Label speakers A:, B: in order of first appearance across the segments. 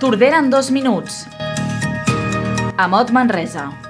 A: Tordera en dos minuts. Amot Manresa.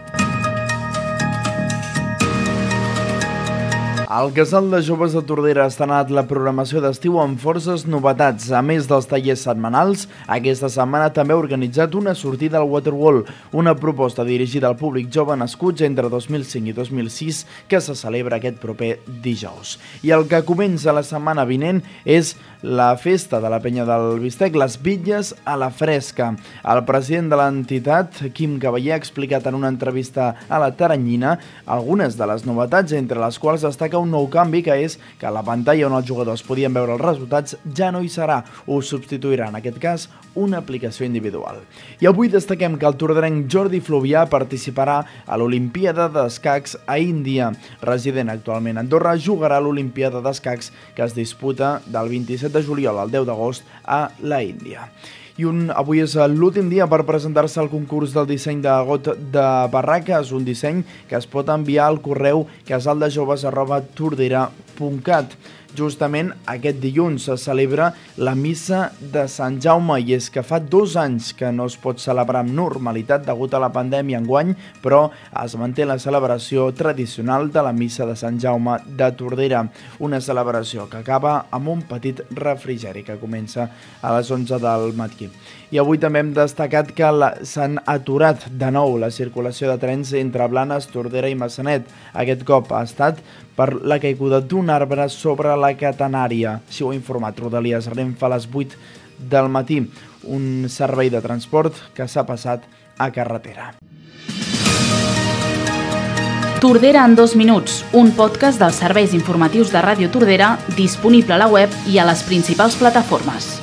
B: El Casal de Joves de Tordera ha estrenat la programació d'estiu amb forces novetats. A més dels tallers setmanals, aquesta setmana també ha organitzat una sortida al Waterwall, una proposta dirigida al públic jove nascuts entre 2005 i 2006 que se celebra aquest proper dijous. I el que comença la setmana vinent és la festa de la penya del Bistec, les bitlles a la fresca. El president de l'entitat, Quim Cavaller, ha explicat en una entrevista a la Taranyina algunes de les novetats, entre les quals destaca un nou canvi, que és que la pantalla on els jugadors podien veure els resultats ja no hi serà, ho substituirà en aquest cas una aplicació individual. I avui destaquem que el tordarenc Jordi Fluvià participarà a l'Olimpiada d'Escacs a Índia. Resident actualment a Andorra, jugarà a l'Olimpiada d'Escacs que es disputa del 27 de juliol al 10 d'agost a la Índia i un, avui és l'últim dia per presentar-se al concurs del disseny de got de barraques, un disseny que es pot enviar al correu casaldejoves.tordera.cat. Justament aquest dilluns se celebra la missa de Sant Jaume i és que fa dos anys que no es pot celebrar amb normalitat degut a la pandèmia enguany, però es manté la celebració tradicional de la missa de Sant Jaume de Tordera, una celebració que acaba amb un petit refrigeri que comença a les 11 del matí. I avui també hem destacat que s'han aturat de nou la circulació de trens entre Blanes, Tordera i Massanet. Aquest cop ha estat per la caiguda d'un arbre sobre la catenària. Així ho ha informat Rodalies Renfe a les 8 del matí, un servei de transport que s'ha passat a carretera.
A: Tordera en dos minuts, un podcast dels serveis informatius de Ràdio Tordera disponible a la web i a les principals plataformes.